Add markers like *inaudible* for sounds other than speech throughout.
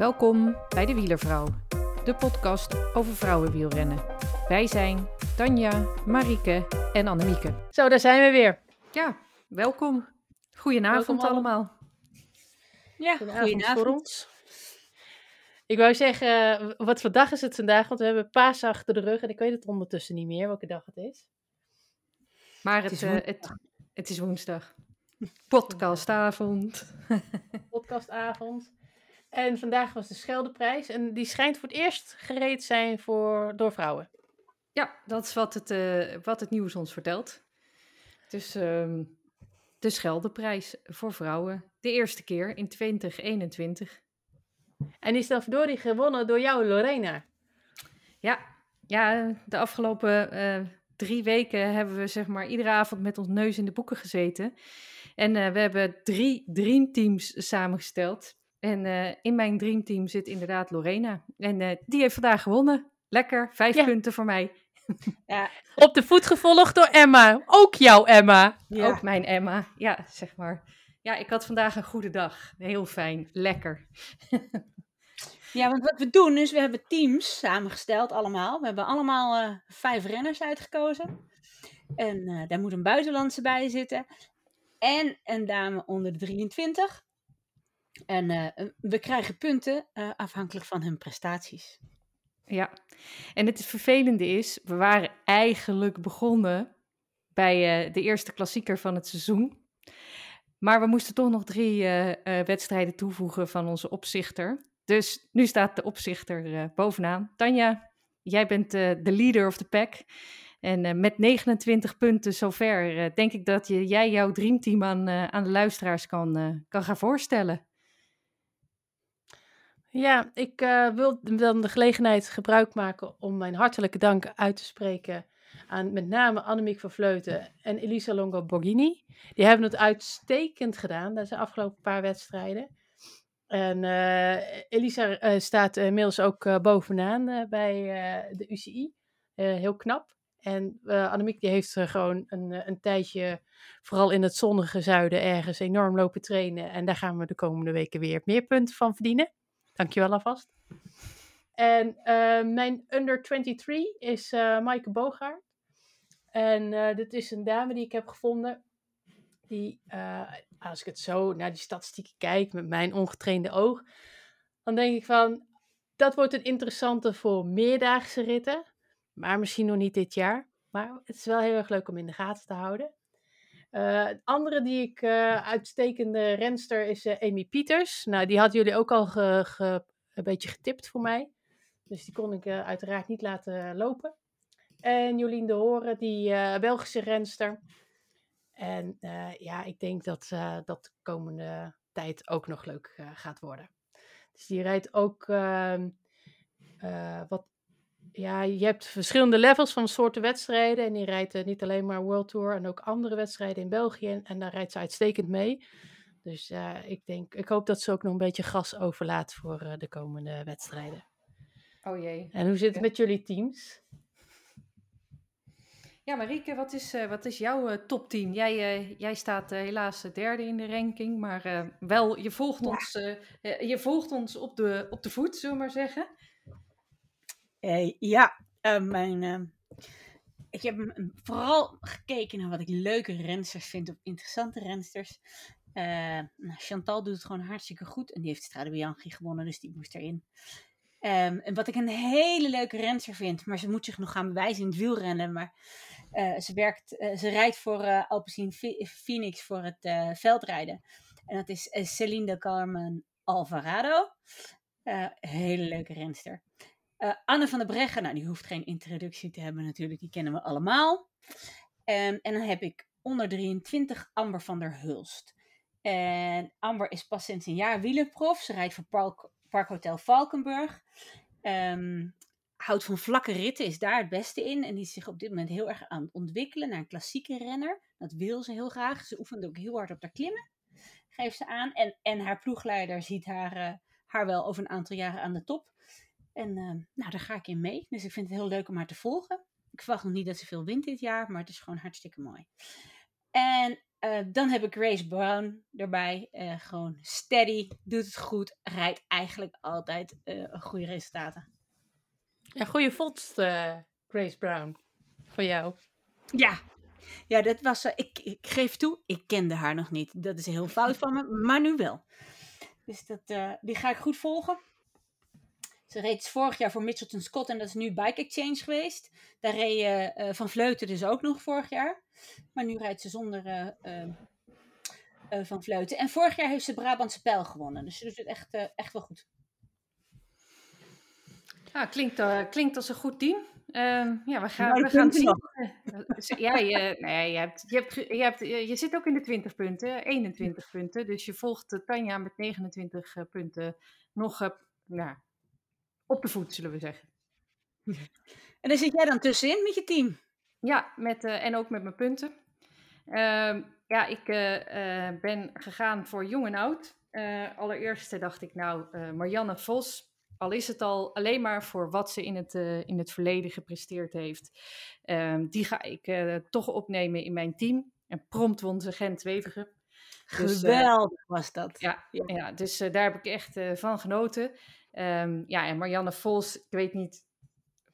Welkom bij de Wielervrouw, de podcast over vrouwenwielrennen. Wij zijn Tanja, Marike en Annemieke. Zo, daar zijn we weer. Ja, welkom. Goedenavond Welkom allemaal. Ja, Goedenavond goedenavond. voor ons. Ik wou zeggen, wat voor dag is het vandaag? Want we hebben paas achter de rug en ik weet het ondertussen niet meer welke dag het is. Maar het, is eh, het, het is woensdag. Podcastavond. Podcastavond. En vandaag was de Scheldeprijs en die schijnt voor het eerst gereed zijn voor, door vrouwen. Ja, dat is wat het, eh, wat het nieuws ons vertelt. Dus ehm, de Scheldeprijs voor vrouwen. De eerste keer in 2021. En die is dan verdorie gewonnen door jou, Lorena. Ja, ja de afgelopen eh, drie weken hebben we zeg maar iedere avond met ons neus in de boeken gezeten. En eh, we hebben drie dreamteams samengesteld. En eh, in mijn dreamteam zit inderdaad Lorena. En eh, die heeft vandaag gewonnen. Lekker, vijf Ja. punten voor mij. Ja, *laughs* Op de voet gevolgd door Emma. Ook jouw Emma. ja. Ook mijn Emma. Ja, zeg maar. Ja, ik had vandaag een goede dag. Heel fijn, lekker. *laughs* ja, want wat we doen is, we hebben teams samengesteld allemaal. We hebben allemaal eh, vijf renners uitgekozen. En daar moet een buitenlandse bij zitten. En een dame onder de 23. En eh, we krijgen punten eh, afhankelijk van hun prestaties. Ja, en het vervelende is, we waren eigenlijk begonnen bij eh, de eerste klassieker van het seizoen. Maar we moesten toch nog drie eh, eh, wedstrijden toevoegen van onze opzichter. Dus nu staat de opzichter eh, bovenaan. Tanja, jij bent eh, de leader of the pack. En eh, met 29 punten zover eh, denk ik dat je, jij jouw dreamteam aan, eh, aan de luisteraars kan, eh, kan gaan voorstellen. Ja, ik eh, wil dan de gelegenheid gebruik maken om mijn hartelijke dank uit te spreken aan met name Annemiek van Vleuten en Elisa Longo Borghini. Die hebben het uitstekend gedaan, dat zijn de afgelopen paar wedstrijden. En eh, Elisa eh, staat inmiddels ook bovenaan bij de UCI. Heel knap. En Annemiek die heeft gewoon een, een tijdje, vooral in het zonnige zuiden, ergens enorm lopen trainen. En daar gaan we de komende weken weer meer punten van verdienen. Dankjewel alvast. En eh, mijn under 23 is eh Maaike Bogaert. En eh, dit is een dame die ik heb gevonden. Die, als ik het zo naar die statistieken kijk met mijn ongetrainde oog, dan denk ik van, dat wordt een interessante voor meerdaagse ritten. Maar misschien nog niet dit jaar. Maar het is wel heel erg leuk om in de gaten te houden. Eh, het andere die ik eh, uitstekende renster is eh, Amy Pieters. Nou, die hadden jullie ook al ge- een beetje getipt voor mij. Dus die kon ik eh, uiteraard niet laten lopen. En Jolien de Horen, die eh, Belgische renster. En eh, ja, ik denk dat eh, dat de komende tijd ook nog leuk eh, gaat worden. Dus die rijdt ook ehm, eh, wat. Ja, je hebt verschillende levels van soorten wedstrijden. En die rijdt eh, niet alleen maar World Tour en ook andere wedstrijden in België. En, en daar rijdt ze uitstekend mee. Dus eh, ik denk, ik hoop dat ze ook nog een beetje gas overlaat voor eh, de komende wedstrijden. Oh jee. En hoe zit het met jullie teams? Ja, Marieke, wat is, wat is jouw topteam? Jij, jij staat helaas derde in de ranking, maar wel, je volgt, Ja. ons, je volgt ons op de, op de voet, zullen we maar zeggen. Eh, ja, eh, mijn, eh, ik heb vooral gekeken naar wat ik leuke rensters vind, of interessante rensters. Eh, nou, Chantal doet het gewoon hartstikke goed en die heeft Strade Bianchi gewonnen, dus die moest erin. Ehm, en wat ik een hele leuke renster vind, maar ze moet zich nog gaan bewijzen in het wielrennen. Maar ze, werkt, ze rijdt voor eh Alpecin Phoenix voor het veldrijden. En dat is Celine de Carmen Alvarado. Hele leuke renster. Eh, Anne van der Breggen, nou die hoeft geen introductie te hebben natuurlijk, die kennen we allemaal. Ehm, en dan heb ik onder 23 Amber van der Hulst. En Amber is pas sinds een jaar wielerprof. Ze rijdt voor Park, Parkhotel Valkenburg. Ehm, houdt van vlakke ritten, is daar het beste in. En die is zich op dit moment heel erg aan het ontwikkelen naar een klassieke renner. Dat wil ze heel graag. Ze oefent ook heel hard op haar klimmen. Geeft ze aan. En, en haar ploegleider ziet haar, eh, haar wel over een aantal jaren aan de top. En eh, nou, daar ga ik in mee. Dus ik vind het heel leuk om haar te volgen. Ik verwacht nog niet dat ze veel wint dit jaar, maar het is gewoon hartstikke mooi. En Eh, dan heb ik Grace Brown erbij. Eh, gewoon steady, doet het goed, rijdt eigenlijk altijd uh, goede resultaten. Ja, goede vondst, Grace Brown, voor jou. Ja, ja dat was, ik, ik geef toe, ik kende haar nog niet. Dat is heel fout van me, maar nu wel. Dus dat, die ga ik goed volgen. Ze reed vorig jaar voor Mitchelton Scott en dat is nu Bike Exchange geweest. Daar reed uh, Van Vleuten dus ook nog vorig jaar. Maar nu rijdt ze zonder uh, Van Vleuten. En vorig jaar heeft ze Brabantse Pijl gewonnen. Dus ze doet het echt, echt wel goed. Ja, klinkt, klinkt als een goed team. Ehm, ja, we gaan, we gaan zien. ja, je, nee, je, hebt, je, hebt, je, hebt, je zit ook in de 20 punten, 21 punten. Dus je volgt Tanja met 29 punten nog nou, op de voet, zullen we zeggen. En dan zit jij dan tussenin met je team? Ja, met, uh, en ook met mijn punten. Uh, ja, ik uh, ben gegaan voor jong en oud. allereerst dacht ik, nou, Marianne Vos, al is het al alleen maar voor wat ze in het, in het verleden gepresteerd heeft, ehm, die ga ik toch opnemen in mijn team. En prompt won ze Gent Wevergem. Dus, Geweldig was dat. Ja, ja. ja dus daar heb ik echt van genoten. Um, ja, en Marianne Vos, ik weet niet,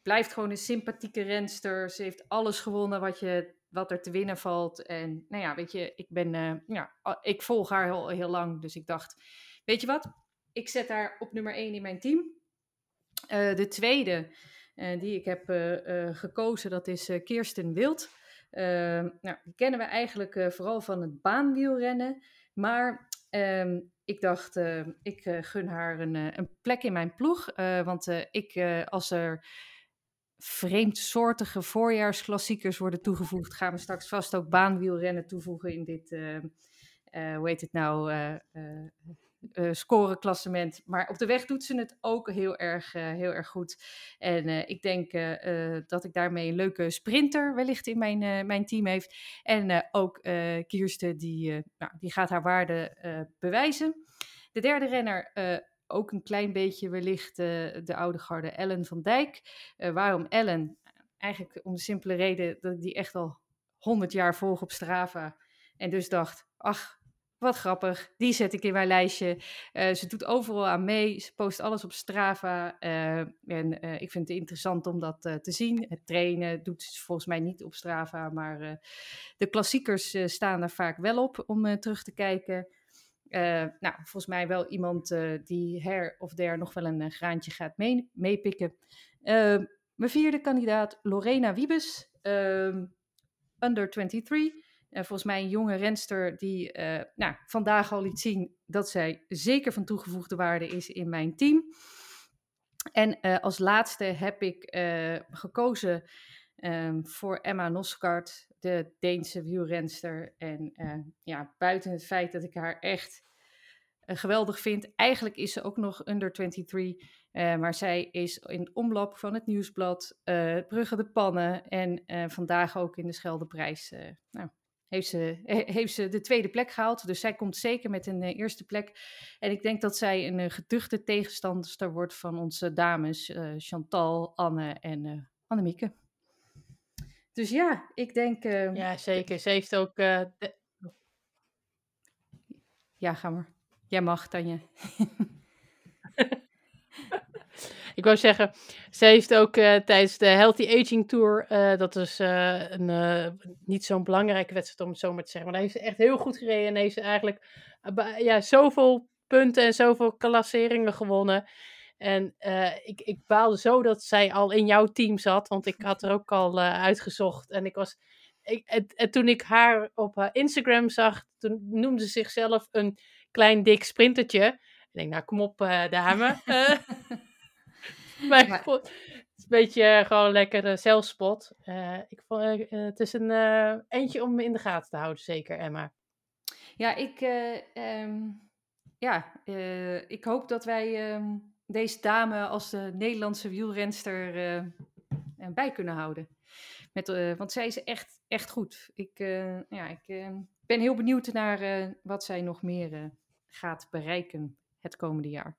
blijft gewoon een sympathieke renster. Ze heeft alles gewonnen wat, je, wat er te winnen valt. En nou ja, weet je, ik ben, uh, ja, ik volg haar heel, heel lang. Dus ik dacht, weet je wat? Ik zet haar op nummer 1 in mijn team. Uh, de tweede uh, die ik heb gekozen, dat is Kirsten Wild. Ehm, nou, die kennen we eigenlijk vooral van het baanwielrennen. Maar um, ik dacht, uh, ik uh, gun haar een, uh, een, plek in mijn ploeg. want ik, als er vreemdsoortige voorjaarsklassiekers worden toegevoegd, gaan we straks vast ook baanwielrennen toevoegen in dit, hoe heet het nou, uh, scoreklassement. Maar op de weg doet ze het ook heel erg, uh, heel erg goed. En uh, ik denk dat ik daarmee een leuke sprinter wellicht in mijn, mijn team heeft. En ook Kierste, die, nou, die gaat haar waarde bewijzen. De derde renner, ook een klein beetje wellicht de oude garde Ellen van Dijk. waarom Ellen? Eigenlijk om de simpele reden dat die echt al 100 jaar volg op Strava. En dus dacht, ach, wat grappig, die zet ik in mijn lijstje. Uh, ze doet overal aan mee, ze post alles op Strava. Uh, en uh, ik vind het interessant om dat te zien. Het trainen doet ze volgens mij niet op Strava, maar de klassiekers staan er vaak wel op om terug te kijken. nou, volgens mij wel iemand die her of der nog wel een graantje gaat mee, meepikken. mijn vierde kandidaat, Lorena Wiebes, under 23. Uh, volgens mij een jonge renster die uh, nou, vandaag al liet zien dat zij zeker van toegevoegde waarde is in mijn team. En uh, als laatste heb ik gekozen um, voor Emma Noskart, de Deense wielrenster. En ja, buiten het feit dat ik haar echt geweldig vind, eigenlijk is ze ook nog under 23. maar zij is in het omloop van het nieuwsblad, Brugge de Pannen en vandaag ook in de Scheldeprijs. nou, heeft ze, *laughs* heeft ze de tweede plek gehaald. Dus zij komt zeker met een uh, eerste plek. En ik denk dat zij een uh, geduchte tegenstander wordt van onze dames uh, Chantal, Anne en Annemieke. Dus ja, ik denk. ja, zeker. Ze heeft ook. De... Ja, ga maar. Jij mag, Tanja. *laughs* Ik wou zeggen, ze heeft ook uh, tijdens de Healthy Aging Tour, uh, dat is uh, een, niet zo'n belangrijke wedstrijd om het zo maar te zeggen, maar daar heeft ze echt heel goed gereden en heeft ze eigenlijk ja, zoveel punten en zoveel klasseringen gewonnen. En ik, ik baalde zo dat zij al in jouw team zat, want ik had er ook al uitgezocht en ik was... Ik, en, en, toen ik haar op Instagram zag, toen noemde ze zichzelf een klein dik sprintertje. Ik denk, nou kom op, dame. *laughs* *laughs* maar, het is een beetje uh, gewoon lekker uh, zelfspot. Uh, ik vond, het is een eentje om in de gaten te houden, zeker, Emma. Ja, ik, um, ja, ik hoop dat wij um, deze dame als de Nederlandse wielrenster bij kunnen houden. Met, want zij is echt, echt goed. Ik, ja, ik ben heel benieuwd naar wat zij nog meer gaat bereiken het komende jaar.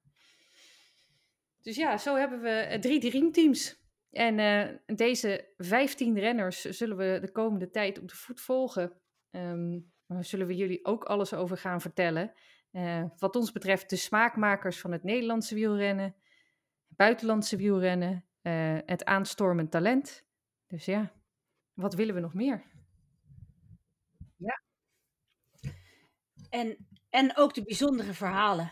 Dus ja, zo hebben we eh, drie dreamteams. En uh, deze 15 renners zullen we de komende tijd op de voet volgen. Um, zullen we jullie ook alles over gaan vertellen. Uh, wat ons betreft de smaakmakers van het Nederlandse wielrennen, buitenlandse wielrennen, het aanstormend talent. Dus ja, wat willen we nog meer? Ja. En, en ook de bijzondere verhalen.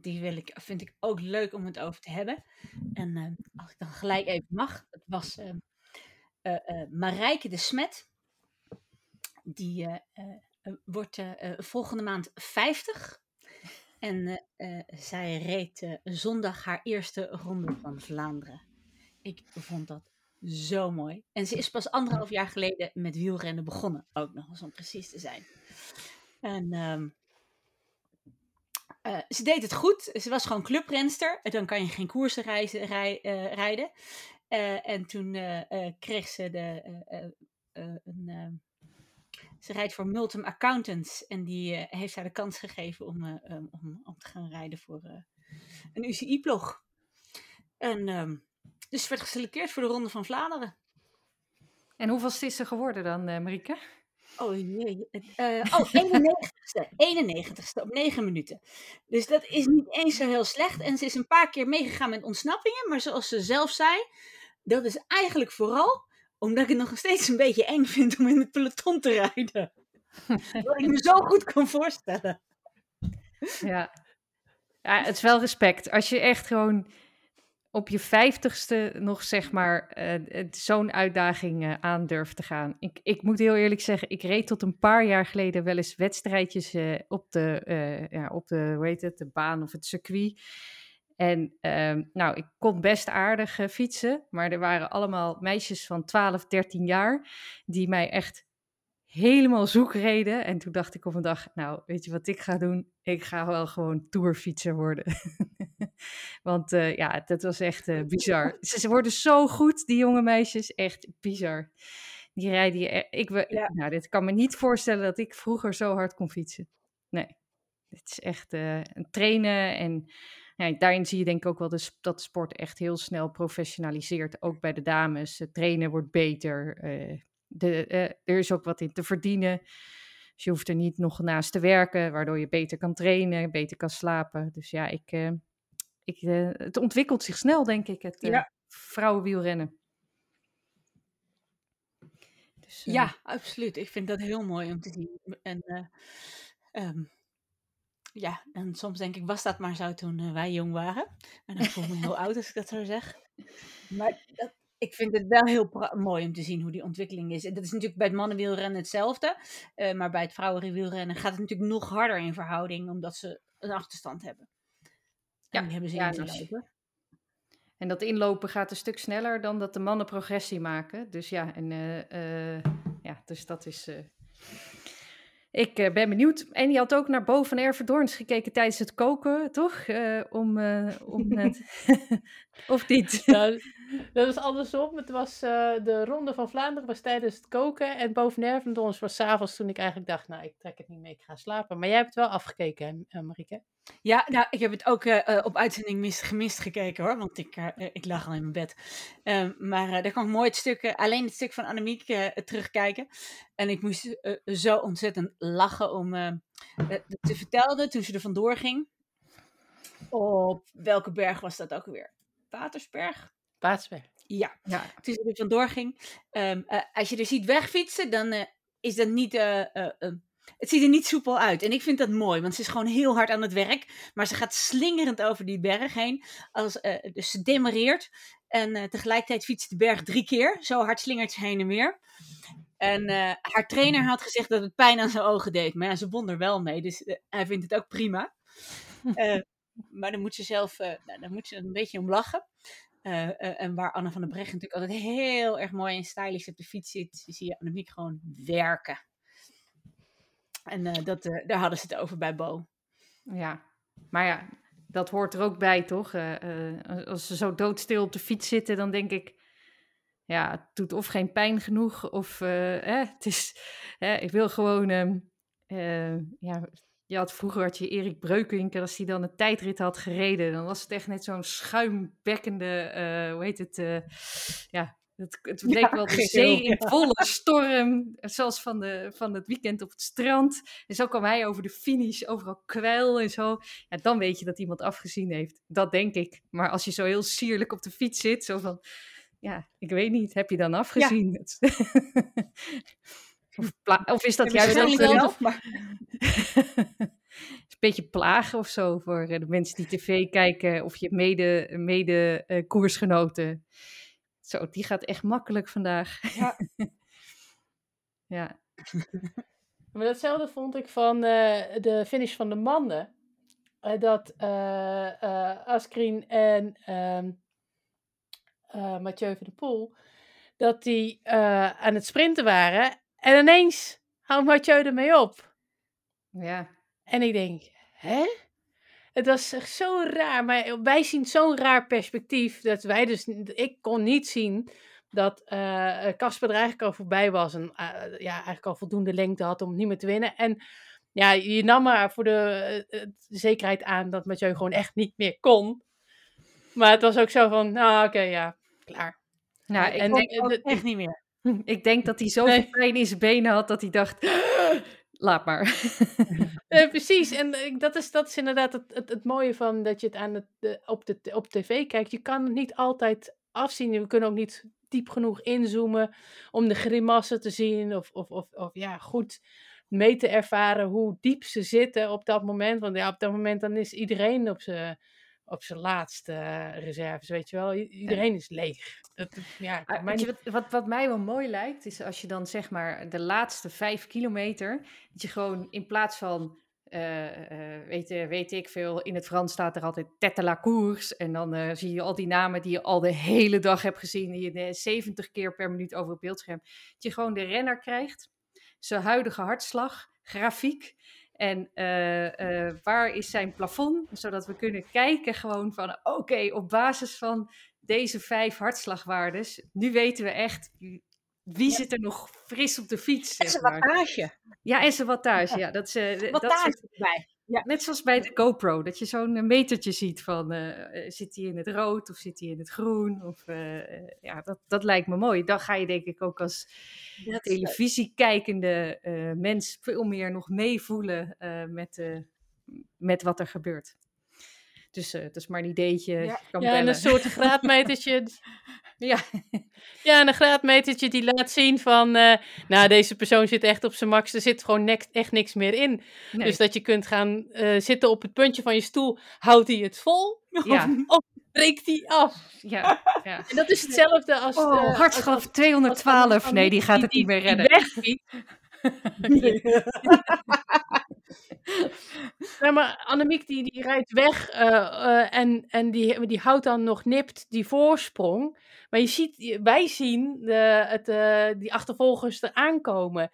Die wil ik, vind ik ook leuk om het over te hebben. En uh, als ik dan gelijk even mag, het was Marijke de Smet. Die wordt volgende maand 50. En zij reed zondag haar eerste ronde van Vlaanderen. Ik vond dat zo mooi. En ze is pas anderhalf jaar geleden met wielrennen begonnen. Ook nog eens om precies te zijn. En uh, uh, ze deed het goed. Ze was gewoon clubrenster. Dan kan je geen koersen rij, uh, rijden. Uh, en toen kreeg ze de, een ze rijdt voor Multum Accountants en die heeft haar de kans gegeven om, um, om, om te gaan rijden voor een UCI-blog. En um, dus werd geselecteerd voor de Ronde van Vlaanderen. En hoeveel is ze geworden dan, Marieke? Oh jee. oh, *laughs* 91ste. 91ste op 9 minuten. Dus dat is niet eens zo heel slecht. En ze is een paar keer meegegaan met ontsnappingen. Maar zoals ze zelf zei, dat is eigenlijk vooral omdat ik het nog steeds een beetje eng vind om in het peloton te rijden. *laughs* Wat ik me zo goed kan voorstellen. Ja. ja, het is wel respect. Als je echt gewoon op je vijftigste nog zeg maar uh, zo'n uitdaging uh, aan durft te gaan. Ik, ik moet heel eerlijk zeggen, ik reed tot een paar jaar geleden wel eens wedstrijdjes op, de, ja, op de, hoe heet het, de baan of het circuit. En uh, nou, ik kon best aardig fietsen, maar er waren allemaal meisjes van 12, 13 jaar die mij echt helemaal zoek reden. En toen dacht ik op een dag, nou, weet je wat ik ga doen? Ik ga wel gewoon tourfietser worden. *laughs* Want uh, ja, dat was echt uh, bizar. *laughs* Ze, worden zo goed, die jonge meisjes, echt bizar. Die rijden je, ik, ja. nou, dit kan me niet voorstellen dat ik vroeger zo hard kon fietsen. Nee, het is echt een trainen en ja, daarin zie je denk ik ook wel dat de sport echt heel snel professionaliseert. Ook bij de dames. Het trainen wordt beter. De, uh, er is ook wat in te verdienen. Dus je hoeft er niet nog naast te werken, waardoor je beter kan trainen, beter kan slapen. Dus ja, ik, uh, ik, het ontwikkelt zich snel, denk ik, het ja. vrouwenwielrennen. Dus, ja, absoluut. Ik vind dat heel mooi om te zien. En um, ja, en soms denk ik, was dat maar zo toen uh, wij jong waren. En dan voel ik me heel *laughs* oud als ik dat zo zeg. Maar dat, ik vind het wel heel mooi om te zien hoe die ontwikkeling is. En dat is natuurlijk bij het mannenwielrennen hetzelfde. Uh, maar bij het vrouwenwielrennen gaat het natuurlijk nog harder in verhouding, omdat ze een achterstand hebben. Ja, en die hebben ze ja, in te lopen. En dat inlopen gaat een stuk sneller dan dat de mannen progressie maken. Dus ja, en, uh, ja dus dat is ik ben benieuwd. En je had ook naar Bo van Ervedorns gekeken tijdens het koken, toch? Uh, om, uh, om *laughs* het... *laughs* of niet? Nou, dat was andersom. Het was de Ronde van Vlaanderen was tijdens het koken. En Bo van Ervedorns was s'avonds toen ik eigenlijk dacht... Nou, ik trek het niet mee, ik ga slapen. Maar jij hebt het wel afgekeken, hè, Marieke? Ja, nou, ik heb het ook op uitzending mis, gemist gekeken, hoor. Want ik, ik lag al in mijn bed. Ehm, maar daar kan ik mooi het stuk... alleen het stuk van Annemiek terugkijken. En ik moest zo ontzettend lachen om te vertellen toen ze er vandoor ging. Op welke berg was dat ook weer? Watersberg? Ja, ja. toen ze er vandoor ging. Um, uh, als je er ziet wegfietsen, dan uh, is dat niet... het ziet er niet soepel uit. En ik vind dat mooi, want ze is gewoon heel hard aan het werk. Maar ze gaat slingerend over die berg heen. Als, dus ze demareert. En tegelijkertijd fietst de berg drie keer. Zo hard slingert ze heen en weer. En uh, haar trainer had gezegd dat het pijn aan zijn ogen deed. Maar ja, ze won er wel mee. Dus uh, hij vindt het ook prima. Uh, *laughs* maar dan moet ze zelf nou, dan moet ze een beetje om lachen. En waar Anne van der Breggen natuurlijk altijd heel erg mooi en stylish op de fiets zit, zie je Annemiek gewoon werken. En dat, daar hadden ze het over bij Bo. Ja, maar ja, dat hoort er ook bij, toch? als ze zo doodstil op de fiets zitten, dan denk ik ja, het doet of geen pijn genoeg, of uh, het is, ik wil gewoon, uh, ja, je had vroeger had je Erik Breukink, als hij dan een tijdrit had gereden, dan was het echt net zo'n schuimbekkende, uh, hoe heet het, ja, Het, het leek wel de zee in volle storm, zoals van, de, van het weekend op het strand. En zo kwam hij over de finish, overal kwel en zo. Ja, dan weet je dat iemand afgezien heeft. Dat denk ik. Maar als je zo heel sierlijk op de fiets zit, zo van... Ja, ik weet niet, heb je dan afgezien? Of, is dat Ja, juist ook wel maar *laughs* een beetje plagen of zo voor eh, de mensen die tv kijken of je mede, mede eh, koersgenoten. Zo, die gaat echt makkelijk vandaag. Ja. *laughs* ja. *laughs* Maar datzelfde vond ik van eh, de finish van de mannen. Eh, dat eh eh, Askren en ehm eh, Mathieu van der Poel, dat die eh, aan het sprinten waren. En ineens houdt Mathieu ermee op. ja. En ik denk, hè? Het was echt zo raar. Maar wij zien zo'n raar perspectief. Dat wij dus, ik kon niet zien dat eh, Casper er eigenlijk al voorbij was. En eh, ja, eigenlijk al voldoende lengte had om niet meer te winnen. En ja, je nam maar voor de, eh, zekerheid aan dat Mathieu gewoon echt niet meer kon. Maar het was ook zo van, nou oké, ja, klaar. Nou, ik, En de- echt niet meer. *laughs* ik denk dat hij zoveel Nee. pijn in zijn benen had dat hij dacht, *gasps* laat maar. *laughs* Eh, precies, en ik- dat, is, dat is inderdaad het, het, het mooie van dat je het aan het, op, de, op tv kijkt. Je kan het niet altijd afzien. We kunnen ook niet diep genoeg inzoomen om de grimassen te zien. Of, of, of, of ja, goed mee te ervaren hoe diep ze zitten op dat moment. Want ja, op dat moment dan is iedereen op zijn op zijn laatste eh, reserves, weet je wel. Iedereen is leeg. Dat, ja, Ah, mij niet- wat, wat, wat mij wel mooi lijkt, is als je dan zeg maar de laatste vijf kilometer, dat je gewoon in plaats van, eh, eh, weet, weet ik veel, in het Frans staat er altijd tête la course. En dan zie je al die namen die je al de hele dag hebt gezien, die je eh, 70 keer per minuut over het beeldscherm. Dat je gewoon de renner krijgt, zijn huidige hartslag, grafiek. En eh, eh, waar is zijn plafond? Zodat we kunnen kijken gewoon van, oké, op basis van deze vijf hartslagwaardes, nu weten we echt wie zit er nog fris op de fiets. Is een maar. wattage. Ja, en zijn wattage. Ja, dat is, eh, dat is Wattage erbij. Ja. net zoals bij de GoPro, dat je zo'n eh, metertje ziet van eh, eh, zit hij in het rood of zit hij in het groen. Of, ja, dat, dat lijkt me mooi. Dan ga je denk ik ook als televisiekijkende eh, mens veel meer nog meevoelen met, met wat er gebeurt. Dus eh het is maar een ideetje. Ja. kan ja, en een soort *laughs* graadmetertje. Ja, Ja, en een graadmetertje die laat zien van, eh, nou, deze persoon zit echt op zijn max, er zit gewoon nek- echt niks meer in. nee. Dus dat je kunt gaan eh, zitten op het puntje van je stoel, houdt hij het vol, ja, breekt hij af. ja, ja. En dat is hetzelfde als... Oh, als- als- 212. als- Nee, die gaat het die- niet meer die redden. *laughs* *laughs* *laughs* maar Annemiek die, die rijdt weg eh, eh, en, en die, die houdt dan nog nipt die voorsprong. Maar je ziet, wij zien de, het, eh, die achtervolgers er aankomen.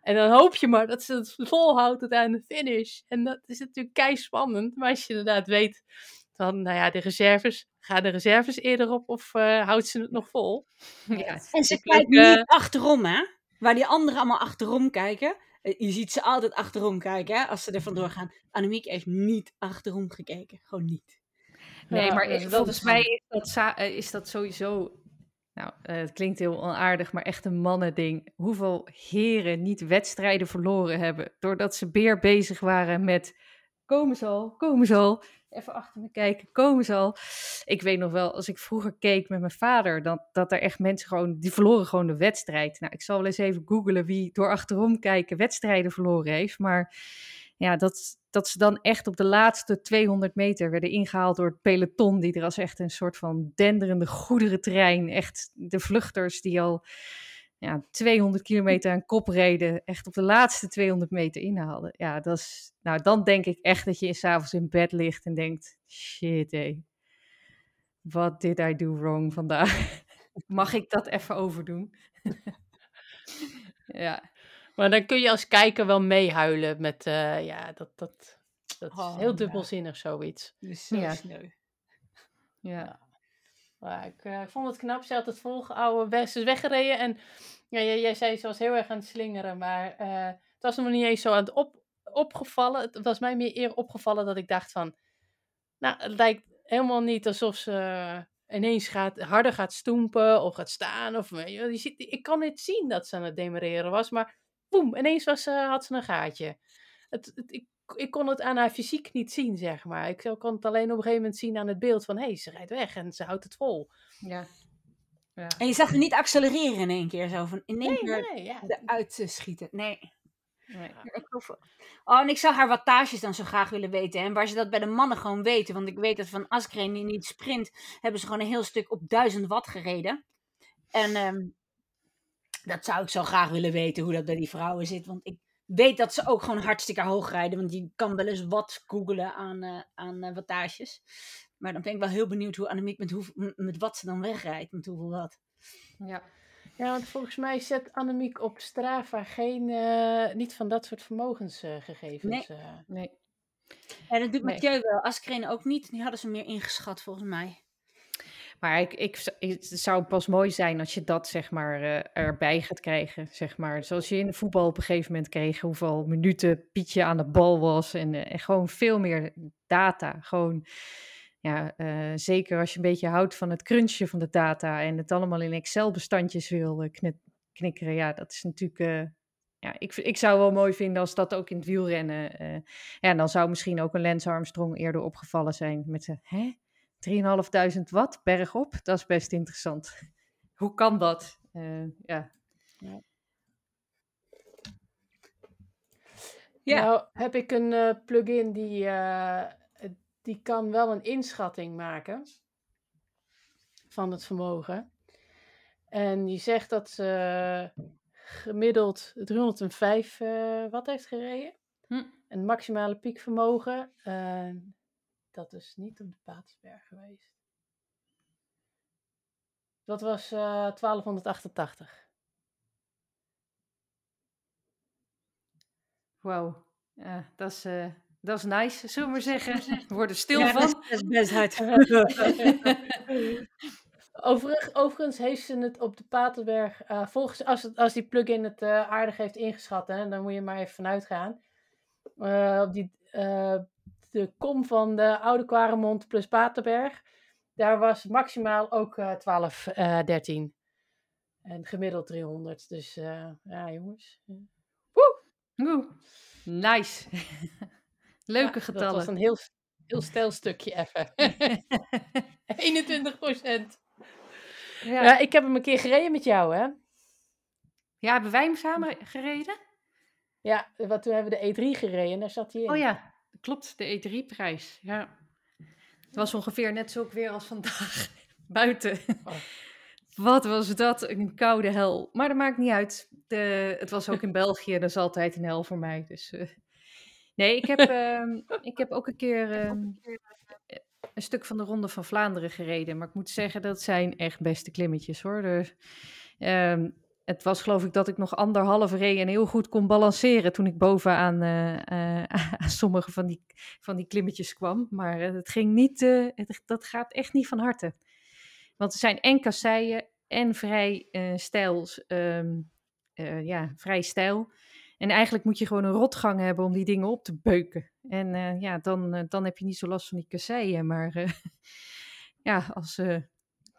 En dan hoop je maar dat ze het volhoudt tot aan de finish. En dat is natuurlijk kei spannend. Maar als je inderdaad weet van, nou ja, de reserves, gaan de reserves eerder op of houdt ze het nog vol? Ja. En ze Ik kijkt niet achterom, hè? Waar die anderen allemaal achterom kijken. Eh, Je ziet ze altijd achterom kijken, hè? Als ze er vandoor gaan. Annemiek heeft niet achterom gekeken. Gewoon niet. Nee, Ja, maar dat volgens is mij is dat, eh, is dat sowieso. Nou, eh, het klinkt heel onaardig, maar echt een mannending. Hoeveel heren niet wedstrijden verloren hebben. doordat ze beer bezig waren met. Komen ze al, komen ze al. Even achter me kijken, komen ze al. Ik weet nog wel, als ik vroeger keek met mijn vader, dan, dat er echt mensen gewoon. die verloren gewoon de wedstrijd. Nou, ik zal wel eens even googlen wie door achterom kijken wedstrijden verloren heeft. Maar ja, dat, dat ze dan echt op de laatste 200 meter werden ingehaald door het peloton, die er als echt een soort van denderende goederentrein, echt de vluchters die al ja, 200 kilometer aan kop reden, echt op de laatste 200 meter inhaalden. Ja, dat is, nou dan denk ik echt dat je s'avonds in bed ligt en denkt, shit hé, what did I do wrong vandaag? *laughs* Mag ik dat even overdoen? *laughs* ja. Maar dan kun je als kijker wel meehuilen met, eh, ja, dat, dat, dat is Oh, heel ja. dubbelzinnig zoiets. Dus zo zo Ja. sneu. Ja. Ik, eh, ik vond het knap, ze had het volgehouden, ze is weggereden en ja, jij, zei ze was heel erg aan het slingeren, maar eh, het was me niet eens zo aan het op, opgevallen. Het was mij meer eer opgevallen dat ik dacht van, nou, het lijkt helemaal niet alsof ze ineens gaat, harder gaat stoempen of gaat staan. Of, je je ziet, ik kan niet zien dat ze aan het demareren was, maar boem, ineens was had ze een gaatje. Het, het, ik kon het aan haar fysiek niet zien, zeg maar. Ik kon het alleen op een gegeven moment zien aan het beeld van... hé, hey, ze rijdt weg en ze houdt het vol. Ja. ja. En je zag er niet accelereren in één keer zo, van in één Nee, keer nee, ja. eruit te schieten. Nee. Nee. Oh, en ik zou haar wattages dan zo graag willen weten. En waar ze dat bij de mannen gewoon weten. Want ik weet dat van Askreen die niet sprint, hebben ze gewoon een heel stuk op 1000 watt gereden. En ehm, dat zou ik zo graag willen weten hoe dat bij die vrouwen zit. Want ik weet dat ze ook gewoon hartstikke hoog rijden. Want je kan wel eens wat googelen aan, eh, aan eh, wattages. Maar dan ben ik wel heel benieuwd hoe Annemiek met, hoe, met wat ze dan wegrijdt. Met hoeveel wat. Ja. Ja, want volgens mij zet Annemiek op Strava geen, eh, niet van dat soort vermogensgegevens. Nee. Nee. En dat doet Nee. Mathieu wel. Askreen ook niet. Die hadden ze meer ingeschat volgens mij. Maar ik, ik, het zou pas mooi zijn als je dat zeg maar eh, erbij gaat krijgen. Zeg maar. Zoals je in de voetbal op een gegeven moment kreeg hoeveel minuten Pietje aan de bal was. En, eh, gewoon veel meer data. Gewoon, ja, eh, zeker als je een beetje houdt van het crunchen van de data. En het allemaal in Excel-bestandjes wil knikkeren. Ja, dat is natuurlijk... ja, ik, ik zou wel mooi vinden als dat ook in het wielrennen... eh, ja, en dan zou misschien ook een Lance Armstrong eerder opgevallen zijn met... zijn? 3.500 watt bergop, dat is best interessant. *laughs* Hoe kan dat? Eh, ja. Ja. Nou, heb ik een eh, plugin die, eh, die kan wel een inschatting maken van het vermogen. En die zegt dat ze gemiddeld 305 eh watt heeft gereden. Hm. Een maximale piekvermogen. Eh, dat is niet op de Patersberg geweest. Dat was eh 1288. Wow. Ja, dat is, eh, dat is nice, zullen we maar zeggen. *laughs* We worden stil Ja, van. dat is- dat is best hard. *laughs* Overig, overigens heeft ze het op de Paterberg, eh, volgens, als, het, als die plugin het eh, aardig heeft ingeschat, hè, dan moet je maar even vanuit gaan. Eh, op die, eh, de kom van de Oude Quaremont plus Paterberg, daar was maximaal ook eh 12, eh 13. En gemiddeld 300. Dus eh, ja, jongens. Oeh, nice. *laughs* Leuke Ja, Dat getallen. was een heel, heel stijl stukje even. *laughs* 21 procent. Ja. Ja, ik heb hem een keer gereden met jou, hè? ja, hebben wij hem samen gereden? Ja, wat, toen hebben we de E3 gereden en daar zat hij in. Oh ja, klopt, de E3-prijs. Ja. Het was ongeveer net zo ook weer als vandaag *laughs* buiten. Oh. Wat was dat een koude hel. Maar dat maakt niet uit. De, het was ook in *laughs* België, dat is altijd een hel voor mij. Dus, eh. Nee, ik heb, ehm, ik heb ook een keer ehm, een stuk van de Ronde van Vlaanderen gereden. Maar ik moet zeggen, dat zijn echt beste klimmetjes hoor. Dus, het was geloof ik dat ik nog anderhalf reed en heel goed kon balanceren toen ik bovenaan eh, eh, *laughs* aan sommige van die, van die klimmetjes kwam. Maar eh, het ging niet, dat gaat echt niet van harte. Want er zijn en kasseien en vrij stijls, ehm, eh, ja, vrij stijl. En eigenlijk moet je gewoon een rotgang hebben om die dingen op te beuken. En ja, dan, dan heb je niet zo last van die kasseien. Maar *laughs* ja, als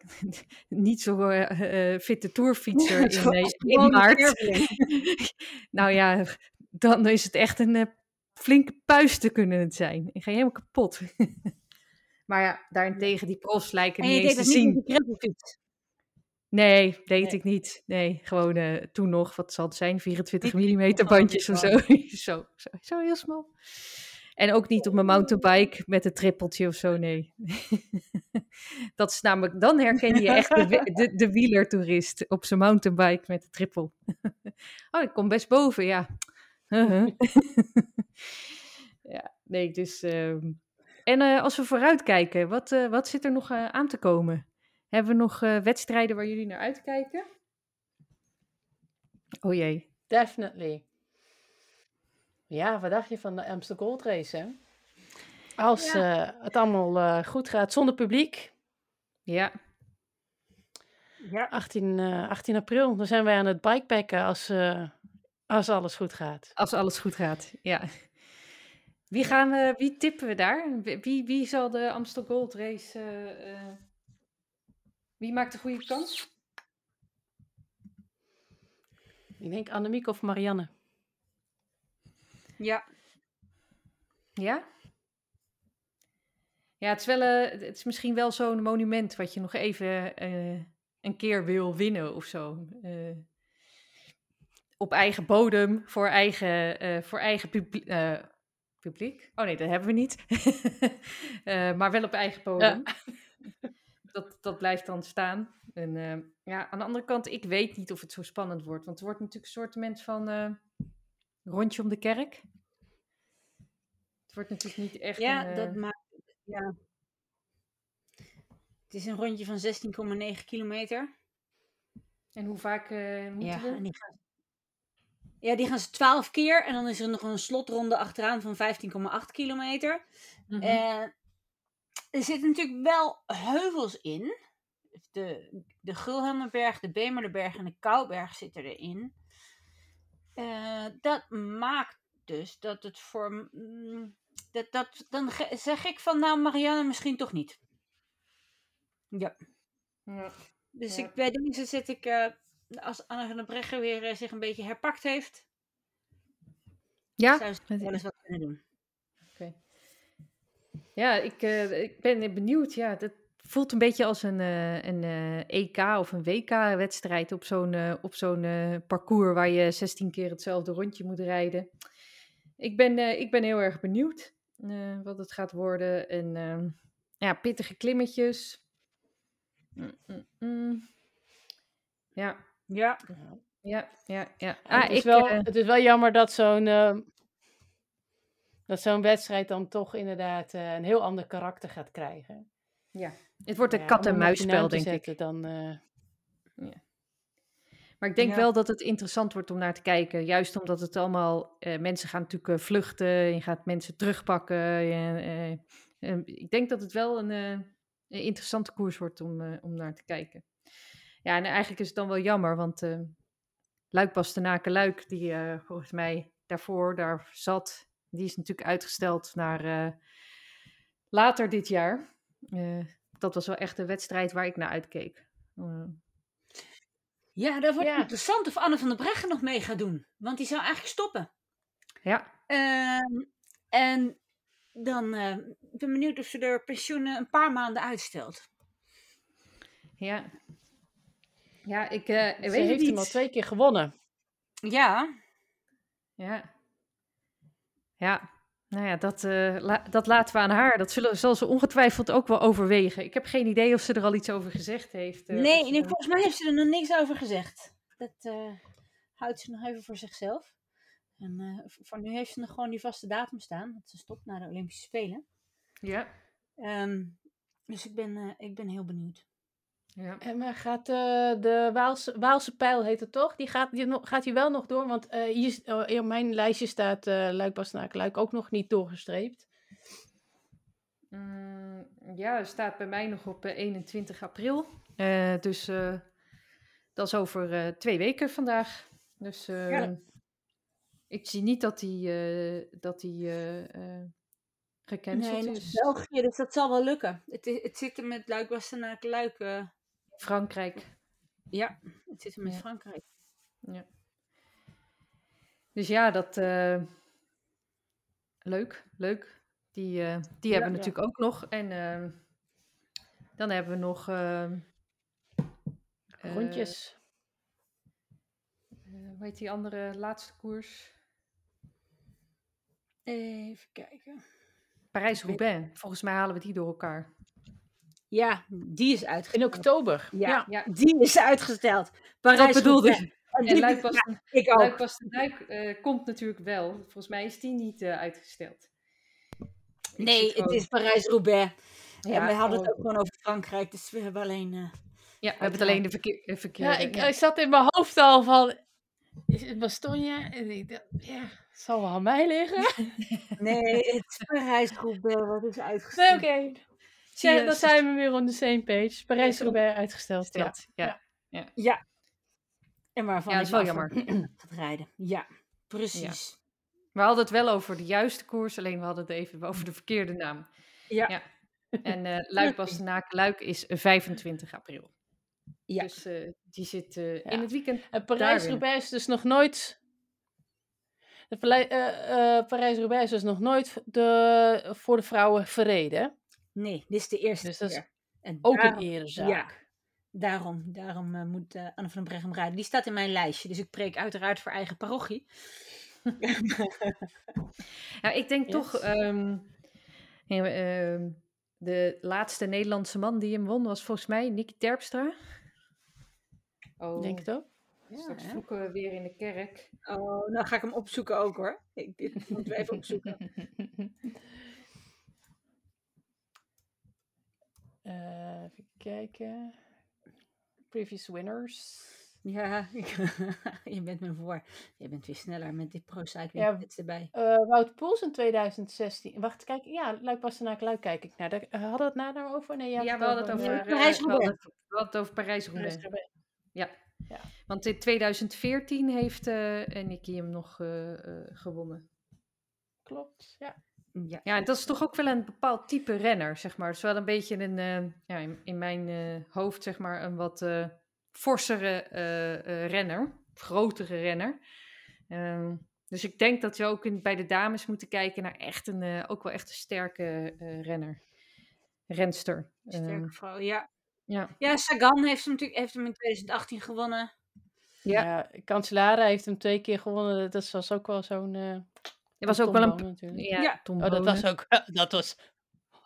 *laughs* niet zo eh, eh, fitte tourfietser *laughs* in, eh, maart. *laughs* nou ja, dan is het echt een eh, flinke puist te kunnen het zijn. Ik ga helemaal kapot. maar ja, daarentegen, die profs lijken En niet eens te niet zien. Nee, deed Nee. ik niet. Nee, gewoon eh, toen nog, wat zal het zijn, 24 Niet mm bandjes of zo. zo, zo. Zo heel smal. En ook niet op mijn mountainbike met een trippeltje of zo, nee. *laughs* Dat is namelijk, dan herken je echt de, de, de wielertoerist op zijn mountainbike met de trippel. *laughs* Oh, ik kom best boven, ja. *laughs* Ja, nee, dus... ehm, En eh, als we vooruitkijken, wat, eh, wat zit er nog eh, aan te komen? Hebben we nog eh, wedstrijden waar jullie naar uitkijken? Oh jee. Definitely. Ja, wat dacht je van de Amsterdam Gold Race, hè? Als eh, het allemaal eh, goed gaat zonder publiek, Ja, Ja. 18, eh, 18 april, dan zijn wij aan het bikepacken als, eh, als alles goed gaat. als alles goed gaat. Ja. Wie, gaan we, wie tippen we daar? Wie, wie- zal de Amstel Gold Race... eh, eh, Wie maakt de goede kans? Ik denk Annemiek of Marianne. Ja. Ja? Ja, het is, wel, eh, het is misschien wel zo'n monument wat je nog even eh, een keer wil winnen of zo. Eh, op eigen bodem, voor eigen, voor eigen publiek. publiek? Oh nee, dat hebben we niet. *laughs* Maar wel op eigen bodem. *laughs* Dat, dat blijft dan staan. En ja, aan de andere kant, ik weet niet of het zo spannend wordt. Want het wordt natuurlijk een soort van eh, rondje om de kerk. Het wordt natuurlijk niet echt Ja, een, eh, dat maakt. Ja. Het is een rondje van 16,9 kilometer. En hoe vaak eh moeten Ja, we? die gaan, ja, die gaan ze 12 keer. En dan is er nog een slotronde achteraan van 15,8 kilometer. Eh, er zitten natuurlijk wel heuvels in. De, de Gulhammerberg, de Bemerderberg en de Kouberg zitten erin. Eh, dat maakt dus dat het voor. mm, dat, dat, dan zeg ik van, nou, Marianne misschien toch niet. Ja. Ja. Dus Ja. ik, bij deze zit ik, eh, als Anne van der Breggen weer eh, zich een beetje herpakt heeft, Ja, zou ze met- wel eens wat kunnen doen. Oké. Ja, ik, eh, ik ben benieuwd. Ja, dat voelt een beetje als een, eh, een eh, EK of een WK-wedstrijd op zo'n eh, op zo'n parcours waar je 16 keer hetzelfde rondje moet rijden. Ik ben, ik ben heel erg benieuwd wat het gaat worden. En ehm, ja, pittige klimmetjes. Mm, mm, mm. Ja, Ja. ja, ja, ja. Ah, het, is ik, wel, het is wel jammer dat zo'n ehm, dat zo'n wedstrijd dan toch inderdaad een heel ander karakter gaat krijgen. Ja, het wordt een Ja, kat- en muisspel, denk ik. zetten, Dan, eh, Maar ik denk Ja. wel dat het interessant wordt om naar te kijken. Juist omdat het allemaal... eh, mensen gaan natuurlijk eh, vluchten. Je gaat mensen terugpakken. je, ik denk dat het wel een, eh, een interessante koers wordt om, eh, om naar te kijken. Ja, en eigenlijk is het dan wel jammer. Want eh Luik Bastenaken Luik, die eh, volgens mij daarvoor daar zat... Die is natuurlijk uitgesteld naar eh, later dit jaar. Eh, dat was wel echt een wedstrijd waar ik naar uitkeek. Eh, Ja, dat wordt Ja. interessant of Anne van der Breggen nog mee gaat doen. Want die zou eigenlijk stoppen. ja, Ehm, en dan eh, ik ben benieuwd of ze er pensioenen een paar maanden uitstelt. Ja. Ja, ik ze weet heeft niet. hem al twee keer gewonnen. Ja, Ja. Ja. Nou ja, dat, eh, la- dat laten we aan haar. Dat zullen, zal ze ongetwijfeld ook wel overwegen. Ik heb geen idee of ze er al iets over gezegd heeft. eh, nee, nee, volgens mij heeft ze er nog niks over gezegd. Dat eh, houdt ze nog even voor zichzelf. En voor nu heeft ze nog gewoon die vaste datum staan. Dat ze stopt na de Olympische Spelen. Ja. Ehm, dus ik ben, ik ben heel benieuwd. Ja. En maar gaat eh, de Waalse, Waalse pijl, heet het toch? Die gaat, die, nog- gaat die wel nog door? Want eh, hier, oh, in mijn lijstje staat eh Luik Luik ook nog niet doorgestreept. Mm, ja, staat bij mij nog op eh, 21 april. Eh, dus eh, dat is over eh, twee weken vandaag. Dus eh, Ja. ik zie niet dat die, eh, dat die eh, eh, gecanceld Nee, is. België, dus dat zal wel lukken. Het, het zit er met Luik Luik. Frankrijk. ja, het zit met Ja. Frankrijk. Ja. Dus ja, dat. eh, leuk, leuk. Die, eh, die hebben we Ja. natuurlijk ook nog. En ehm, dan hebben we nog. ehm, eh, Rondjes. hoe heet die andere laatste koers? Even kijken. Parijs-Roubaix. Volgens mij halen we die door elkaar. Ja, die is uitgesteld. In oktober. Ja, ja. Ja. die is uitgesteld. Parijs Dat bedoelde ik. En Luik ook. Luik eh, komt natuurlijk wel. Volgens mij is die niet eh, uitgesteld. Ik Nee, het is Parijs-Roubaix. Ja, en we hadden het oh. ook gewoon over Frankrijk, dus we hebben alleen... eh, Ja, we hebben het alleen de verkeer, verkeerde. Ja, ik, ja. ik zat in mijn hoofd al van. Is het Bastogne? En ik dacht, ja, het zal wel aan mij liggen. *laughs* Nee, het is Parijs-Roubaix wat is Nee, uitgesteld. oké. Zie Ja, dan zijn we weer on the same page. Parijs-Roubaix uitgesteld. Ja. Stelt, ja. Ja. En waarvan Ja, ik is wel jammer. *clears throat* gaat rijden. Ja, precies. We hadden het wel over de juiste koers, alleen we hadden het even over de verkeerde naam. Ja. Ja. *laughs* En eh Luik Luik is 25 april. Ja. Dus eh, die zit eh, Ja. in het weekend. En Parijs-Roubaix is dus nog nooit... de eh, eh, Parijs-Roubaix is dus nog nooit de, voor de vrouwen verreden. Nee, dit is de eerste Dus dat is keer. En Ook daarom- een erezaak. Ja, daarom, daarom eh, moet eh, Anne van den Breggen rijden. Die staat in mijn lijstje, dus ik preek uiteraard voor eigen parochie. *laughs* Ja, ik denk Yes. toch. ehm, de laatste Nederlandse man die hem won was volgens mij Nicky Terpstra. Oh, Denk het ook. straks hè? vloeken we weer in de kerk. Oh, nou ga ik hem opzoeken ook hoor. Ik, dit moeten we even opzoeken. *laughs* Eh, even kijken. Previous winners. Ja, *laughs* je bent me voor. Je bent weer sneller met dit pro-cycling Ja. erbij. Eh Wout Poels in 2016. Wacht, kijk. Ja, Luik Bastenaak Luik kijk ik naar. Daar, eh, hadden we het na nou over? Nee, Ja, we hadden het over, over, Parijs-Roubaix. we hadden het- over Parijs-Roubaix. Ja. Ja. Want in 2014 heeft eh Nicky hem nog eh, eh, gewonnen. Klopt, ja. Ja. Ja, en dat is toch ook wel een bepaald type renner, zeg maar. Het is wel een beetje een, eh, ja, in, in mijn eh, hoofd, zeg maar, een wat eh forsere eh, eh, renner. Grotere renner. Ehm, dus ik denk dat we ook in, bij de dames moeten kijken naar echt een, eh, ook wel echt een sterke eh, renner. Renster. Sterke Ehm, vrouw, ja. ja. Ja, Sagan heeft hem natuurlijk heeft hem in 2018 gewonnen. Ja. Ja, Cancellara heeft hem twee keer gewonnen. Dat was ook wel zo'n... Het was ook wel een... Natuurlijk. Ja, Ja. Tom Oh, dat Bonen. was ook... Dat was... *laughs*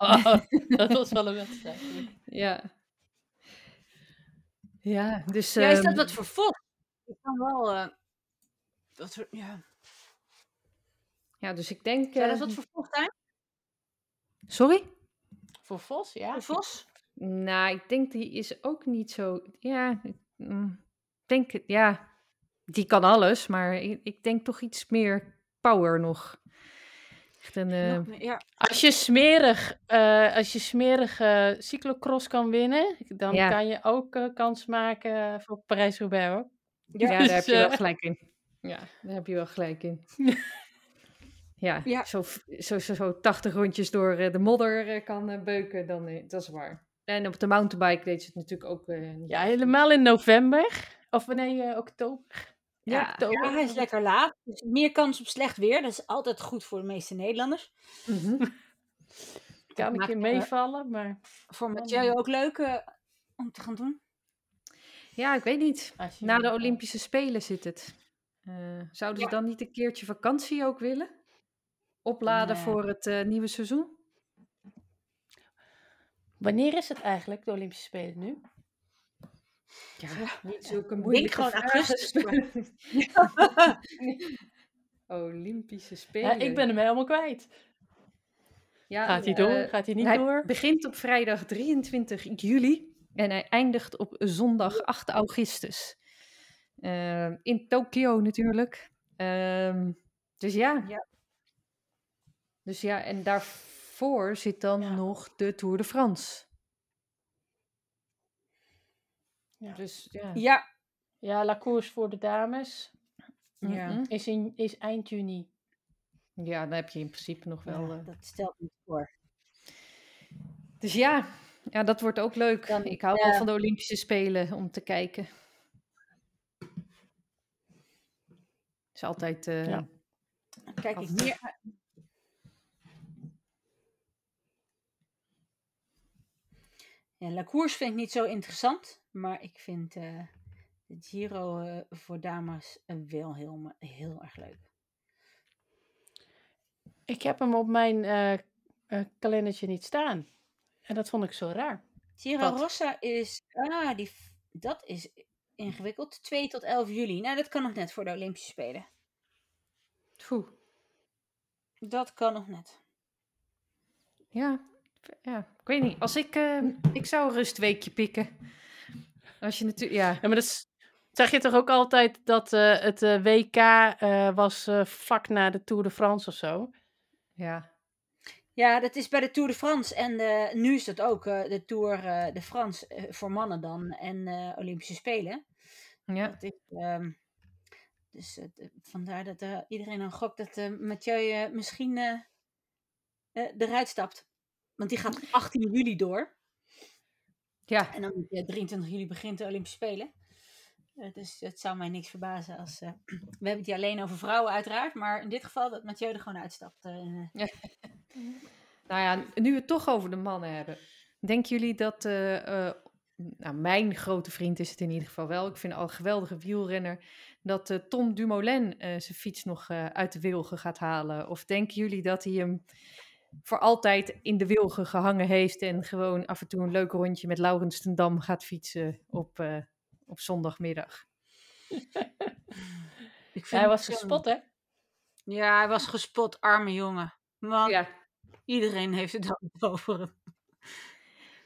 Oh, dat was wel een wedstrijd. Ja. Ja, dus... ja, is dat ehm, wat voor Vos? Ik kan wel... eh, voor, ja. Ja, dus ik denk... Zou dat eh, wat voor Vos zijn? Sorry? Voor Vos, ja. Voor Vos? Nou, ik denk die is ook niet zo. Ja, ik mm, denk. Ja, die kan alles, maar ik, ik denk toch iets meer power nog. Echt een. eh, Nog meer, ja. Als je smerig, eh, als je smerig eh, cyclocross kan winnen, dan Ja. kan je ook eh, kans maken voor Parijs-Roubaix hoor. ja, dus, daar heb je wel eh, gelijk in. *laughs* Ja, daar heb je wel gelijk in. *laughs* ja, Ja. Zo, zo, zo, zo 80 rondjes door eh, de modder eh, kan eh, beuken, dan eh, dat is waar. En op de mountainbike deed ze het natuurlijk ook. eh. Ja, helemaal in november. Of nee, eh, oktober. Ja, Ja, oktober. ja, hij is lekker laat. Dus meer kans op slecht weer. Dat is altijd goed voor de meeste Nederlanders. Mhm. *laughs* kan een maakt, keer eh, meevallen, maar Voor Mathieu ook leuk eh, om te gaan doen. ja, ik weet niet. je Na de wil. Olympische Spelen zit het. Eh, zouden ze dan niet een keertje vakantie ook willen? Opladen Nee. voor het eh, nieuwe seizoen? Wanneer is het eigenlijk, de Olympische Spelen nu? Ja, niet zulke denk moeilijke gewoon vragen. augustus, Olympische Ja, Spelen. ik ben hem helemaal kwijt. Ja, Gaat hij eh, door? Gaat hij niet hij door? begint op vrijdag 23 juli en hij eindigt op zondag 8 augustus. Eh, in Tokio natuurlijk. Ehm, dus ja. Ja. Dus ja, en daarvoor zit dan Ja. nog de Tour de France. Ja. Dus ja. Ja, Ja, La Course voor de dames Ja. Is, in, is eind juni. Ja, dan heb je in principe nog wel. ja, eh, dat stelt niet voor. Dus ja, ja, dat wordt ook leuk. Dan, ik hou wel van de Olympische Spelen om te kijken. is altijd. eh, kijk ik meer. Ja, La Course vind ik niet zo interessant, maar ik vind eh, de Giro eh, voor dames eh, wel heel, heel erg leuk. Ik heb hem op mijn eh, kalendertje niet staan. En dat vond ik zo raar. Giro Wat? Rossa is, ah, die, dat is ingewikkeld. 2 tot 11 juli. Nou, dat kan nog net voor de Olympische Spelen. Poeh. Dat kan nog net. Ja, ja, ik weet niet. Als ik, eh, ik zou een rustweekje pikken. Als je natuurlijk, ja, Ja, maar dat is- je toch ook altijd dat eh, het eh, WK eh, was eh, vlak na de Tour de France of zo? ja, Ja, dat is bij de Tour de France. En eh, nu is dat ook eh, de Tour eh, de France voor mannen dan. En eh, Olympische Spelen. ja, Dat is, ehm, dus vandaar dat iedereen dan gokt dat Mathieu misschien eruit stapt. Want die gaat 18 juli door. Ja, En dan ja, 23 juli begint de Olympische Spelen. Eh, dus het zou mij niks verbazen als... eh, *clears throat* we hebben het hier alleen over vrouwen uiteraard. Maar in dit geval dat Mathieu er gewoon uitstapt. eh, nou ja, nu we het toch over de mannen hebben. Denken jullie dat... nou, mijn grote vriend is het in ieder geval wel. Ik vind al een geweldige wielrenner. Dat Tom Dumoulin zijn fiets nog uit de wilgen gaat halen. Of denken jullie dat hij hem voor altijd in de wilgen gehangen heeft... en gewoon af en toe een leuk rondje met Laurens ten Dam gaat fietsen op, eh, op zondagmiddag? *laughs* ik vind Hij was zo- gespot, hè? Ja, hij was gespot, arme jongen. Man, Ja, iedereen heeft het dan *laughs* over hem.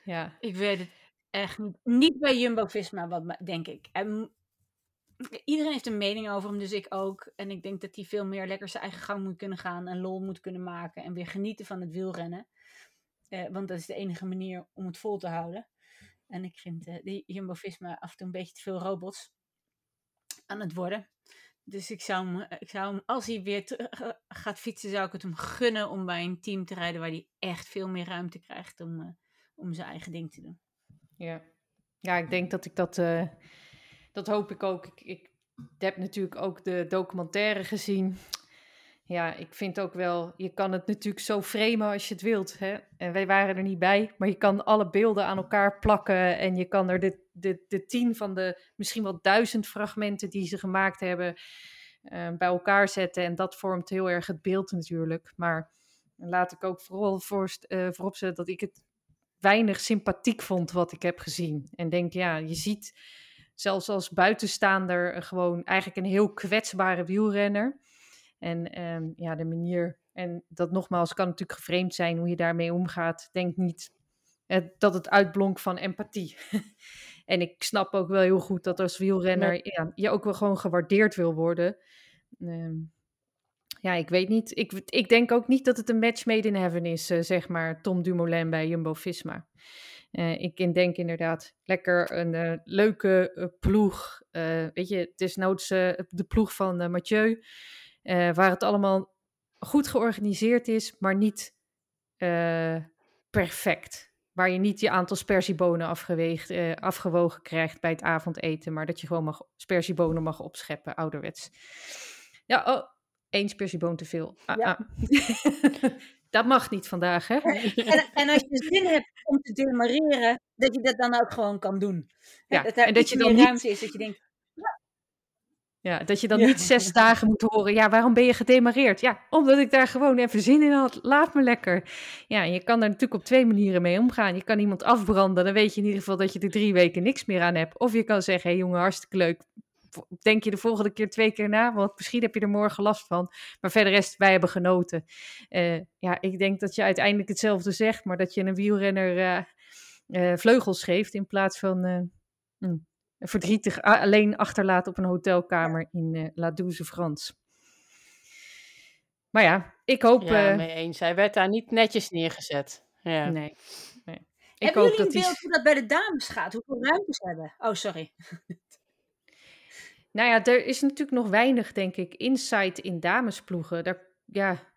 ja. Ik weet het echt niet. Niet bij Jumbo-Visma, wat me- denk ik. Mo- iedereen heeft een mening over hem, dus ik ook. En ik denk dat hij veel meer lekker zijn eigen gang moet kunnen gaan en lol moet kunnen maken en weer genieten van het wielrennen. Eh, want dat is de enige manier om het vol te houden. En ik vind eh die Jumbo-Visma af en toe een beetje te veel robots aan het worden. Dus ik zou hem, ik zou hem als hij weer terug eh, gaat fietsen, zou ik het hem gunnen om bij een team te rijden waar hij echt veel meer ruimte krijgt om, om zijn eigen ding te doen. Ja, ja ik denk dat ik dat. Dat hoop ik ook. Ik, ik heb natuurlijk ook de documentaire gezien. Ja, ik vind ook wel. Je kan het natuurlijk zo framen als je het wilt. Hè? En wij waren er niet bij. Maar je kan alle beelden aan elkaar plakken. En je kan er de, de, de tien van de misschien wel duizend fragmenten die ze gemaakt hebben. eh, bij elkaar zetten. En dat vormt heel erg het beeld natuurlijk. Maar laat ik ook vooral voorst, eh, vooropstellen dat ik het weinig sympathiek vond wat ik heb gezien. En denk, ja, je ziet zelfs als buitenstaander gewoon eigenlijk een heel kwetsbare wielrenner. En ehm, ja, de manier, en dat nogmaals kan natuurlijk geframed zijn hoe je daarmee omgaat. Denk niet eh, dat het uitblonk van empathie. *laughs* en ik snap ook wel heel goed dat als wielrenner ja, je ook wel gewoon gewaardeerd wil worden. Ehm, ja, ik weet niet. Ik, ik denk ook niet dat het een match made in heaven is, eh, zeg maar, Tom Dumoulin bij Jumbo-Visma. Eh, ik denk inderdaad lekker een eh, leuke eh, ploeg. Weet je, het is noods de ploeg van Mathieu, waar het allemaal goed georganiseerd is, maar niet perfect. Waar je niet je aantal spersiebonen afgeweegd, afgewogen krijgt bij het avondeten, maar dat je gewoon mag, spersiebonen mag opscheppen, ouderwets. Ja, oh, één spersieboon te veel. Ah, Ja. ah. *laughs* *laughs* dat mag niet vandaag, hè? En, en als je zin hebt om te demareren, dat je dat dan ook gewoon kan doen. Ja, dat er en dat je dan niet- ruimte is, dat je denkt, Ja, dat je dan Ja. niet zes dagen moet horen. Ja, waarom ben je gedemareerd? Ja, omdat ik daar gewoon even zin in had. Laat me lekker. Ja, je kan er natuurlijk op twee manieren mee omgaan. Je kan iemand afbranden, dan weet je in ieder geval dat je er drie weken niks meer aan hebt. Of je kan zeggen, hé hey jongen, hartstikke leuk. Denk je de volgende keer twee keer na, want misschien heb je er morgen last van. Maar verder rest, wij hebben genoten. Eh, ja, ik denk dat je uiteindelijk hetzelfde zegt, maar dat je een wielrenner eh, eh, vleugels geeft in plaats van... eh, hm, verdrietig alleen achterlaten op een hotelkamer in eh, La Douze France. Maar ja, ik hoop. Ja, mee eens. Hij werd daar niet netjes neergezet. Ja. nee, nee. Ik hebben hoop jullie dat een hij. beeld hoe dat bij de dames gaat? Hoeveel ruimtes ze hebben? Oh, sorry. *laughs* Nou ja, er is natuurlijk nog weinig, denk ik, insight in damesploegen. Daar, ja,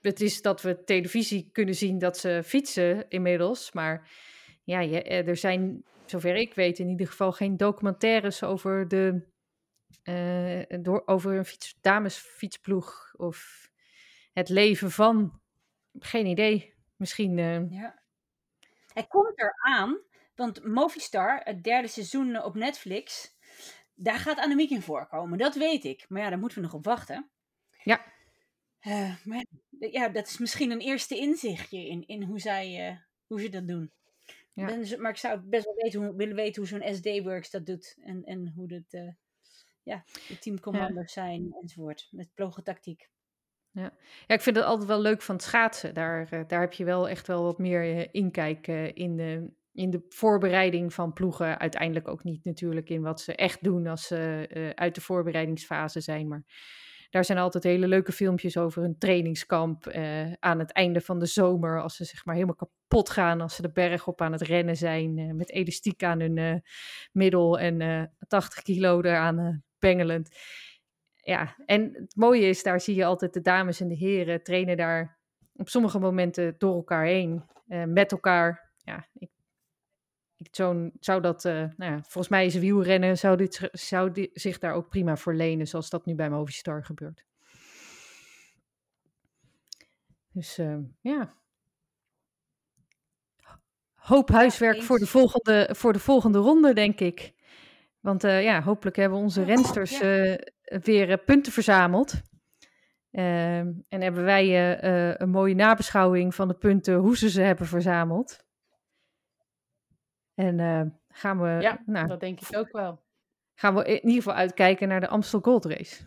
het is dat we televisie kunnen zien dat ze fietsen inmiddels. Maar ja, eh, er zijn, zover ik weet, in ieder geval geen documentaires over de. eh, door, over een fiets, damesfietsploeg of het leven van. Geen idee. Misschien. eh, Ja. Hij komt eraan, want Movistar, het derde seizoen op Netflix, daar gaat Annemiek in voorkomen. Dat weet ik. Maar ja, daar moeten we nog op wachten. Ja. Eh, maar ja, ja, dat is misschien een eerste inzichtje in, in hoe, zij, eh, hoe ze dat doen. Ja. Ben maar ik zou best wel weten hoe, willen weten hoe zo'n SD-Works dat doet. En, en hoe dat, eh, ja, de teamcommando's zijn enzovoort. Met plogentactiek. Ja, ik vind het altijd wel leuk van het schaatsen. Daar, daar heb je wel echt wel wat meer inkijk in, de, in de voorbereiding van ploegen. Uiteindelijk ook niet natuurlijk in wat ze echt doen als ze eh, uit de voorbereidingsfase zijn. Maar daar zijn altijd hele leuke filmpjes over een trainingskamp eh, aan het einde van de zomer. Als ze zeg maar helemaal kapot gaan als ze de berg op aan het rennen zijn. eh, met elastiek aan hun middel en eh 80 kilo eraan bengelend ja, en het mooie is, daar zie je altijd de dames en de heren trainen daar op sommige momenten door elkaar heen, met elkaar. Ja, ik, ik zo'n, zou dat, eh, nou ja, volgens mij is wielrennen, zou, dit, zou zich daar ook prima voor lenen, zoals dat nu bij Movistar gebeurt. Dus eh, ja. Hoop huiswerk voor de, volgende, voor de volgende ronde, denk ik. Want eh, ja, hopelijk hebben onze rensters eh, weer punten verzameld. Ehm, en hebben wij een mooie nabeschouwing van de punten, hoe ze ze hebben verzameld. En eh, gaan, we, Ja, nou, Dat denk ik ook wel. gaan we in ieder geval uitkijken naar de Amstel Gold Race.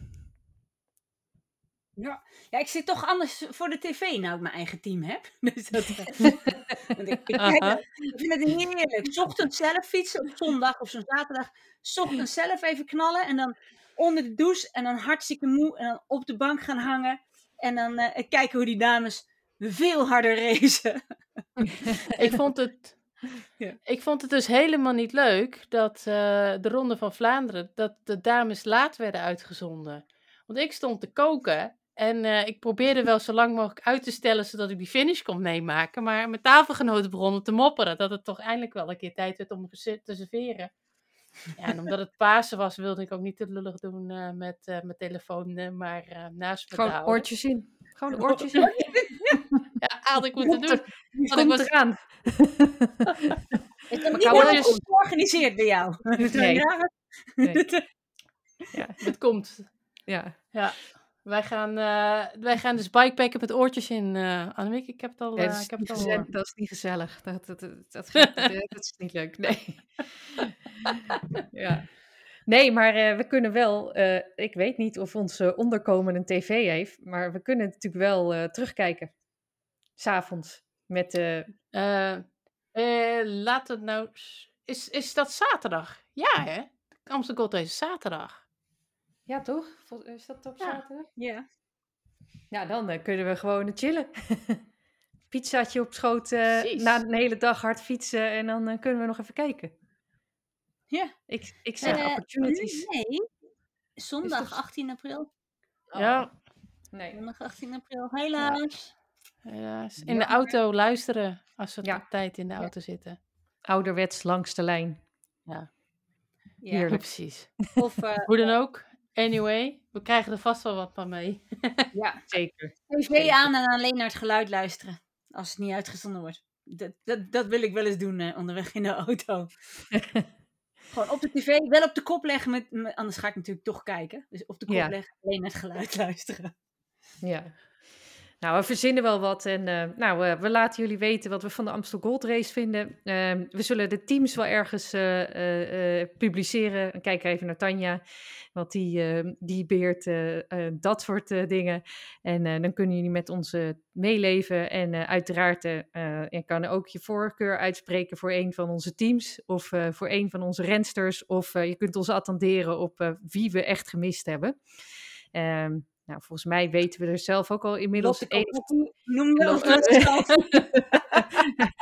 Ja. ja, ik zit toch anders voor de tv nou ik mijn eigen team heb. *laughs* Dus dat, eh, *laughs* want ik, ik, *laughs* kijk- Aha. ik vind het heerlijk. 's Ochtends zelf fietsen op zondag of zo'n zaterdag. 's Ochtends zelf even knallen en dan onder de douche en dan hartstikke moe en dan op de bank gaan hangen. En dan eh, kijken hoe die dames veel harder racen. Ik vond het. *laughs* Ja. Ik vond het dus helemaal niet leuk dat eh, de Ronde van Vlaanderen, dat de dames laat werden uitgezonden. Want ik stond te koken en eh, ik probeerde wel zo lang mogelijk uit te stellen zodat ik die finish kon meemaken. Maar mijn tafelgenoten begonnen te mopperen dat het toch eindelijk wel een keer tijd werd om te serveren. Ja, en omdat het Pasen was, wilde ik ook niet te lullig doen eh, met mijn telefoon maar naast me Gewoon oortjes in. Gewoon *laughs* oortjes in. *laughs* Ja, had ik moeten doen. er- ik Komt was, eraan. *laughs* Ik heb niet georganiseerd bij jou. *laughs* Nee. Ja, Nee. *laughs* ja, het komt. Ja. Ja, wij gaan, eh, wij gaan dus bikepacken met oortjes in, eh Annemiek. Ik heb het al, Ja, eh, dat, is ik heb niet het al gezellig, dat is niet gezellig. Dat, dat, dat, dat, gaat- dat, dat is niet leuk. Nee. ja. Nee, maar eh, we kunnen wel. eh, ik weet niet of onze onderkomen een tv heeft. Maar we kunnen natuurlijk wel eh, terugkijken. S'avonds. Met. Eh, eh, laat het nou... Is, is dat zaterdag? Ja, hè? Amsterdam Gold Race is zaterdag. ja, toch? Is dat op Ja. zaterdag? ja. Ja, dan eh, kunnen we gewoon chillen. *laughs* Pizzaatje op schoot. na een hele dag hard fietsen. En dan kunnen we nog even kijken. Ja. Ik, ik zeg opportunities. Nee, zondag Is dat- 18 april. Ja, Nee. Zondag 18 april, helaas. Helaas. In de auto luisteren als we Ja. op tijd in de auto zitten. Ouderwets langs de lijn. Ja. Heerlijk. Precies. Of eh, *laughs* Hoe dan ook. Anyway, we krijgen er vast wel wat van mee. ja, *laughs* Zeker. tv aan en alleen naar het geluid luisteren. Als het niet uitgezonden wordt. Dat, dat, dat wil ik wel eens doen eh, onderweg in de auto. *laughs* Gewoon op de tv, wel op de kop leggen, met, met- anders ga ik natuurlijk toch kijken. Dus op de kop Ja. leggen, alleen naar het geluid luisteren. Ja. Nou, we verzinnen wel wat en eh, nou, we laten jullie weten wat we van de Amstel Gold Race vinden. Ehm, we zullen de teams wel ergens eh, eh, publiceren. En kijk even naar Tanja, want die, eh, die beheert eh, eh, dat soort dingen. En dan kunnen jullie met ons meeleven. En uiteraard je kan ook je voorkeur uitspreken voor een van onze teams of voor een van onze rensters. Of je kunt ons attenderen op wie we echt gemist hebben. Ehm, nou, volgens mij weten we er zelf ook al inmiddels Lotte één Noem Lotte. *laughs*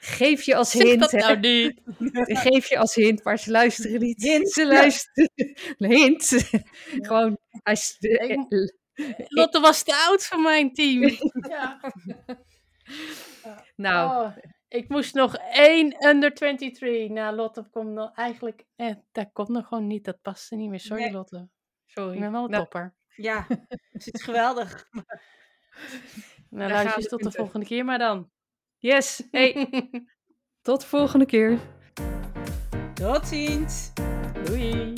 Geef je als Zeg hint, dat nou niet. *laughs* Geef je als hint, maar ze luisteren niet. Hint. Ze luisteren. *laughs* Hint. Gewoon. Als, Ik- Lotte was te oud voor mijn team. Ja. nou, Oh, ik moest nog één under 23. Nou, Lotte komt nog eigenlijk... Eh, dat komt nog gewoon niet. Dat paste niet meer. Sorry, Nee. Lotte. sorry. Ik ben wel een Nou, topper. Ja, het is geweldig. *laughs* Nou, luister tot de volgende keer maar dan. yes. Hey, *laughs* tot de volgende keer. Tot ziens. Doei.